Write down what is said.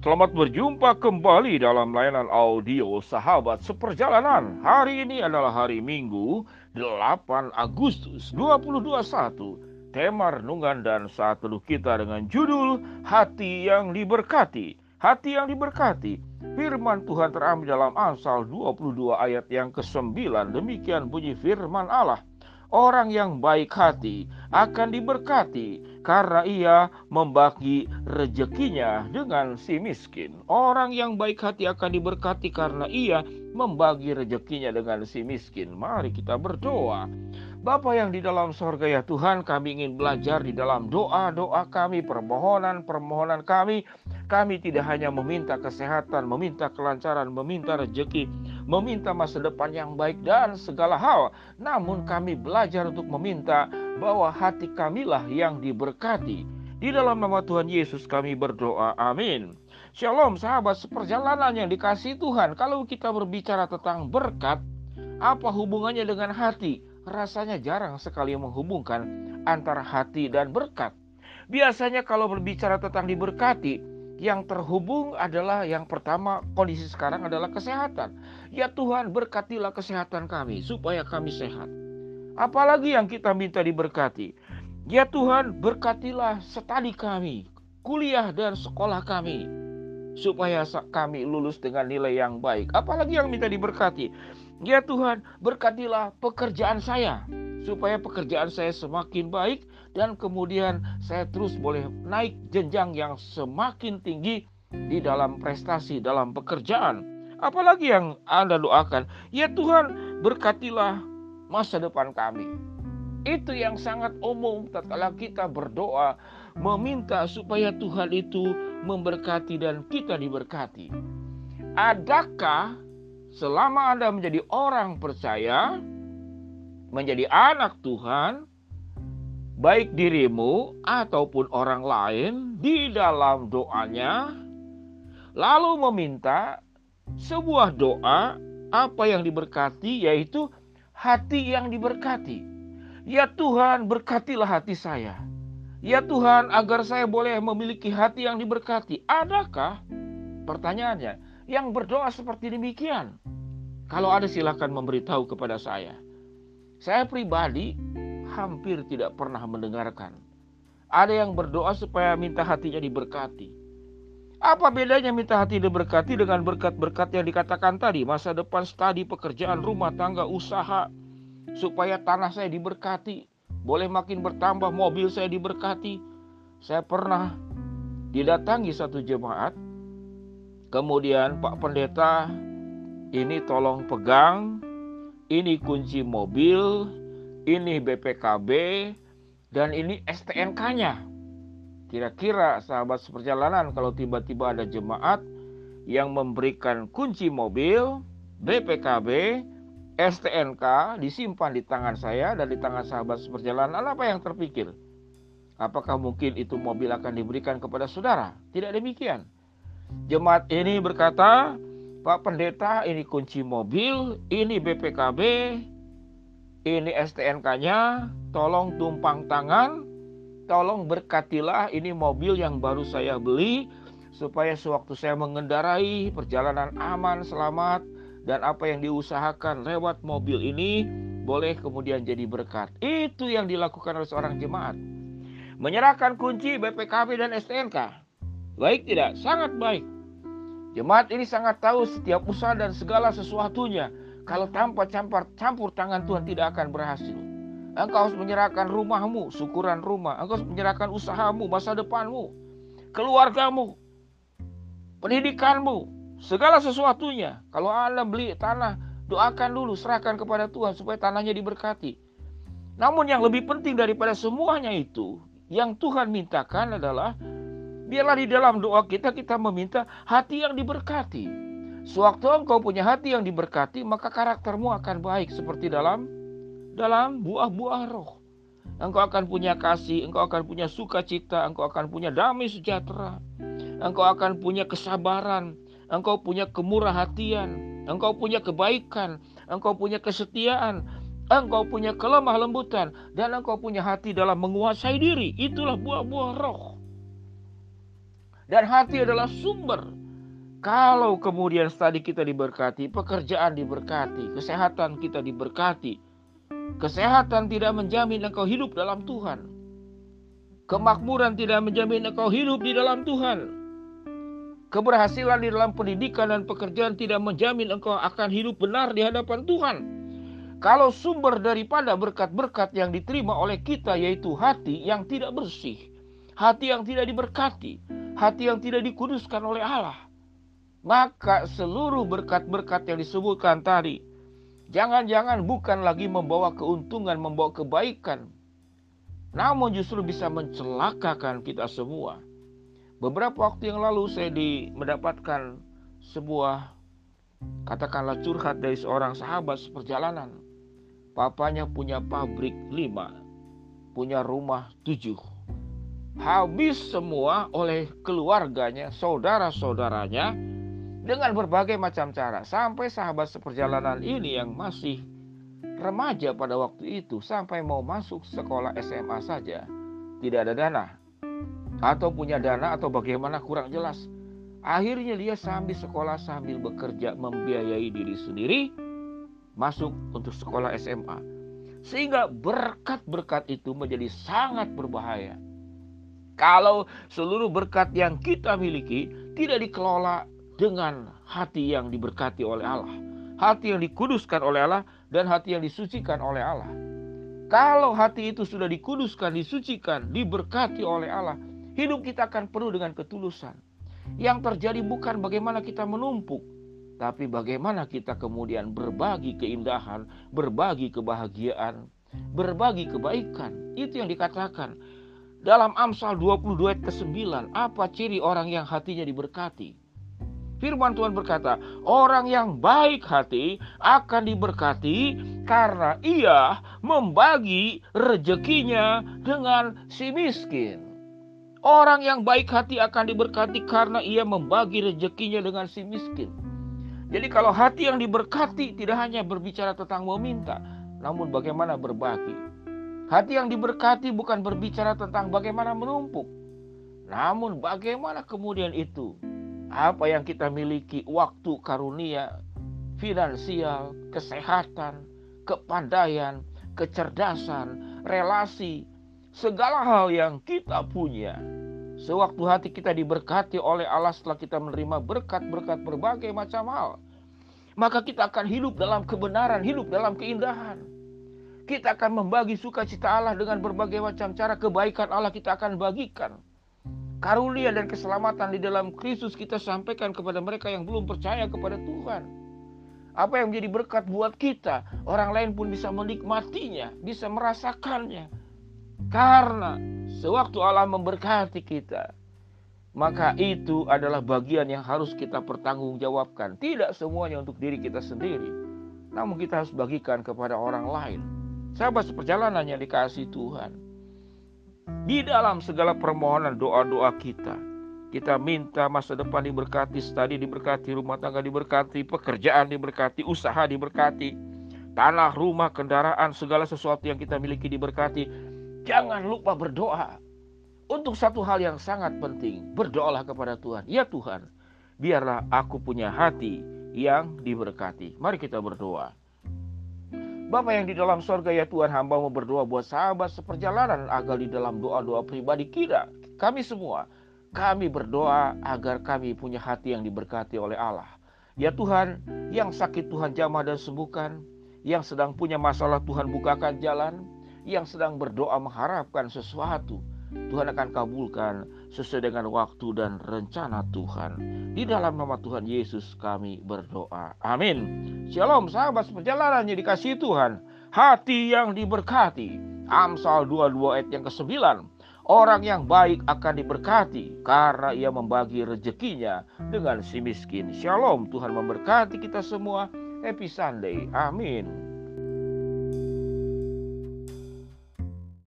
Selamat berjumpa kembali dalam layanan audio Sahabat Seperjalanan. Hari ini adalah hari Minggu, 8 Agustus 2021. Tema renungan dan saat teduh kita dengan judul Hati yang diberkati. Hati yang diberkati. Firman Tuhan terambil dalam Amsal 22 ayat yang ke-9. Demikian bunyi firman Allah. Orang yang baik hati akan diberkati karena ia membagi rezekinya dengan si miskin. Orang yang baik hati akan diberkati karena ia membagi rezekinya dengan si miskin. Mari kita berdoa. Bapa yang di dalam sorga ya Tuhan kami ingin belajar di dalam doa-doa kami, permohonan-permohonan kami. Kami tidak hanya meminta kesehatan, meminta kelancaran, meminta rezeki, meminta masa depan yang baik dan segala hal. Namun kami belajar untuk meminta bahwa hati kamilah yang diberkati. Di dalam nama Tuhan Yesus kami berdoa. Amin. Shalom sahabat seperjalanan yang dikasih Tuhan. Kalau kita berbicara tentang berkat, apa hubungannya dengan hati? rasanya jarang sekali menghubungkan antara hati dan berkat. Biasanya kalau berbicara tentang diberkati, yang terhubung adalah yang pertama kondisi sekarang adalah kesehatan. Ya Tuhan berkatilah kesehatan kami supaya kami sehat. Apalagi yang kita minta diberkati. Ya Tuhan berkatilah studi kami, kuliah dan sekolah kami supaya kami lulus dengan nilai yang baik. Apalagi yang minta diberkati. Ya Tuhan, berkatilah pekerjaan saya supaya pekerjaan saya semakin baik dan kemudian saya terus boleh naik jenjang yang semakin tinggi di dalam prestasi dalam pekerjaan. Apalagi yang Anda doakan, ya Tuhan, berkatilah masa depan kami. Itu yang sangat umum tatkala kita berdoa meminta supaya Tuhan itu memberkati dan kita diberkati. Adakah selama Anda menjadi orang percaya, menjadi anak Tuhan, baik dirimu ataupun orang lain di dalam doanya, lalu meminta sebuah doa apa yang diberkati, yaitu hati yang diberkati. Ya Tuhan, berkatilah hati saya. Ya Tuhan, agar saya boleh memiliki hati yang diberkati. Adakah? Pertanyaannya, yang berdoa seperti demikian? Kalau ada silakan memberitahu kepada saya. Saya pribadi hampir tidak pernah mendengarkan. Ada yang berdoa supaya minta hatinya diberkati. Apa bedanya minta hati diberkati dengan berkat-berkat yang dikatakan tadi? Masa depan studi, pekerjaan, rumah tangga, usaha. Supaya tanah saya diberkati. Boleh makin bertambah, mobil saya diberkati. Saya pernah didatangi satu jemaat Kemudian Pak Pendeta ini tolong pegang, ini kunci mobil, ini BPKB, dan ini STNK-nya. Kira-kira sahabat seperjalanan kalau tiba-tiba ada jemaat yang memberikan kunci mobil, BPKB, STNK disimpan di tangan saya dan di tangan sahabat seperjalanan, apa yang terpikir? Apakah mungkin itu mobil akan diberikan kepada saudara? Tidak demikian. Jemaat ini berkata, Pak Pendeta ini kunci mobil, ini BPKB, ini STNK-nya, tolong tumpang tangan, tolong berkatilah ini mobil yang baru saya beli, supaya sewaktu saya mengendarai perjalanan aman, selamat, dan apa yang diusahakan lewat mobil ini boleh kemudian jadi berkat. Itu yang dilakukan oleh seorang jemaat. Menyerahkan kunci BPKB dan STNK. Baik tidak? Sangat baik. Jemaat ini sangat tahu setiap usaha dan segala sesuatunya. Kalau tanpa campur, campur tangan Tuhan tidak akan berhasil. Engkau harus menyerahkan rumahmu, syukuran rumah. Engkau harus menyerahkan usahamu, masa depanmu, keluargamu, pendidikanmu, segala sesuatunya. Kalau Anda beli tanah, doakan dulu, serahkan kepada Tuhan supaya tanahnya diberkati. Namun yang lebih penting daripada semuanya itu, yang Tuhan mintakan adalah Biarlah di dalam doa kita kita meminta hati yang diberkati. Sewaktu engkau punya hati yang diberkati, maka karaktermu akan baik seperti dalam dalam buah-buah roh. Engkau akan punya kasih, engkau akan punya sukacita, engkau akan punya damai sejahtera. Engkau akan punya kesabaran, engkau punya kemurah hatian, engkau punya kebaikan, engkau punya kesetiaan, engkau punya kelemah lembutan, dan engkau punya hati dalam menguasai diri. Itulah buah-buah roh. Dan hati adalah sumber. Kalau kemudian tadi kita diberkati, pekerjaan diberkati, kesehatan kita diberkati. Kesehatan tidak menjamin engkau hidup dalam Tuhan. Kemakmuran tidak menjamin engkau hidup di dalam Tuhan. Keberhasilan di dalam pendidikan dan pekerjaan tidak menjamin engkau akan hidup benar di hadapan Tuhan. Kalau sumber daripada berkat-berkat yang diterima oleh kita yaitu hati yang tidak bersih, hati yang tidak diberkati, hati yang tidak dikuduskan oleh Allah, maka seluruh berkat-berkat yang disebutkan tadi jangan-jangan bukan lagi membawa keuntungan, membawa kebaikan, namun justru bisa mencelakakan kita semua. Beberapa waktu yang lalu saya di, mendapatkan sebuah katakanlah curhat dari seorang sahabat seperjalanan. Papanya punya pabrik lima, punya rumah tujuh. Habis semua oleh keluarganya, saudara-saudaranya, dengan berbagai macam cara. Sampai sahabat seperjalanan ini yang masih remaja pada waktu itu, sampai mau masuk sekolah SMA saja, tidak ada dana atau punya dana atau bagaimana kurang jelas. Akhirnya dia sambil sekolah sambil bekerja membiayai diri sendiri masuk untuk sekolah SMA. Sehingga berkat-berkat itu menjadi sangat berbahaya. Kalau seluruh berkat yang kita miliki tidak dikelola dengan hati yang diberkati oleh Allah, hati yang dikuduskan oleh Allah dan hati yang disucikan oleh Allah. Kalau hati itu sudah dikuduskan, disucikan, diberkati oleh Allah, Hidup kita akan penuh dengan ketulusan. Yang terjadi bukan bagaimana kita menumpuk, tapi bagaimana kita kemudian berbagi keindahan, berbagi kebahagiaan, berbagi kebaikan. Itu yang dikatakan dalam Amsal 22 ayat ke-9. Apa ciri orang yang hatinya diberkati? Firman Tuhan berkata, orang yang baik hati akan diberkati karena ia membagi rezekinya dengan si miskin. Orang yang baik hati akan diberkati karena ia membagi rezekinya dengan si miskin. Jadi kalau hati yang diberkati tidak hanya berbicara tentang meminta, namun bagaimana berbagi. Hati yang diberkati bukan berbicara tentang bagaimana menumpuk, namun bagaimana kemudian itu apa yang kita miliki waktu karunia, finansial, kesehatan, kepandaian, kecerdasan, relasi, segala hal yang kita punya. Sewaktu hati kita diberkati oleh Allah setelah kita menerima berkat-berkat berbagai macam hal. Maka kita akan hidup dalam kebenaran, hidup dalam keindahan. Kita akan membagi sukacita Allah dengan berbagai macam cara kebaikan Allah kita akan bagikan. Karunia dan keselamatan di dalam Kristus kita sampaikan kepada mereka yang belum percaya kepada Tuhan. Apa yang menjadi berkat buat kita, orang lain pun bisa menikmatinya, bisa merasakannya karena sewaktu Allah memberkati kita, maka itu adalah bagian yang harus kita pertanggungjawabkan. Tidak semuanya untuk diri kita sendiri, namun kita harus bagikan kepada orang lain. Sahabat seperjalanan yang dikasih Tuhan. Di dalam segala permohonan doa-doa kita, kita minta masa depan diberkati, studi diberkati, rumah tangga diberkati, pekerjaan diberkati, usaha diberkati, tanah, rumah, kendaraan, segala sesuatu yang kita miliki diberkati Jangan lupa berdoa untuk satu hal yang sangat penting. Berdoalah kepada Tuhan. Ya Tuhan, biarlah aku punya hati yang diberkati. Mari kita berdoa. Bapak yang di dalam sorga ya Tuhan hamba mau berdoa buat sahabat seperjalanan agar di dalam doa-doa pribadi kita kami semua kami berdoa agar kami punya hati yang diberkati oleh Allah. Ya Tuhan, yang sakit Tuhan jamah dan sembuhkan, yang sedang punya masalah Tuhan bukakan jalan, yang sedang berdoa mengharapkan sesuatu, Tuhan akan kabulkan sesuai dengan waktu dan rencana Tuhan. Di dalam nama Tuhan Yesus kami berdoa. Amin. Shalom sahabat perjalanan yang dikasih Tuhan. Hati yang diberkati. Amsal 22 ayat yang ke-9. Orang yang baik akan diberkati karena ia membagi rezekinya dengan si miskin. Shalom, Tuhan memberkati kita semua. Happy Sunday. Amin.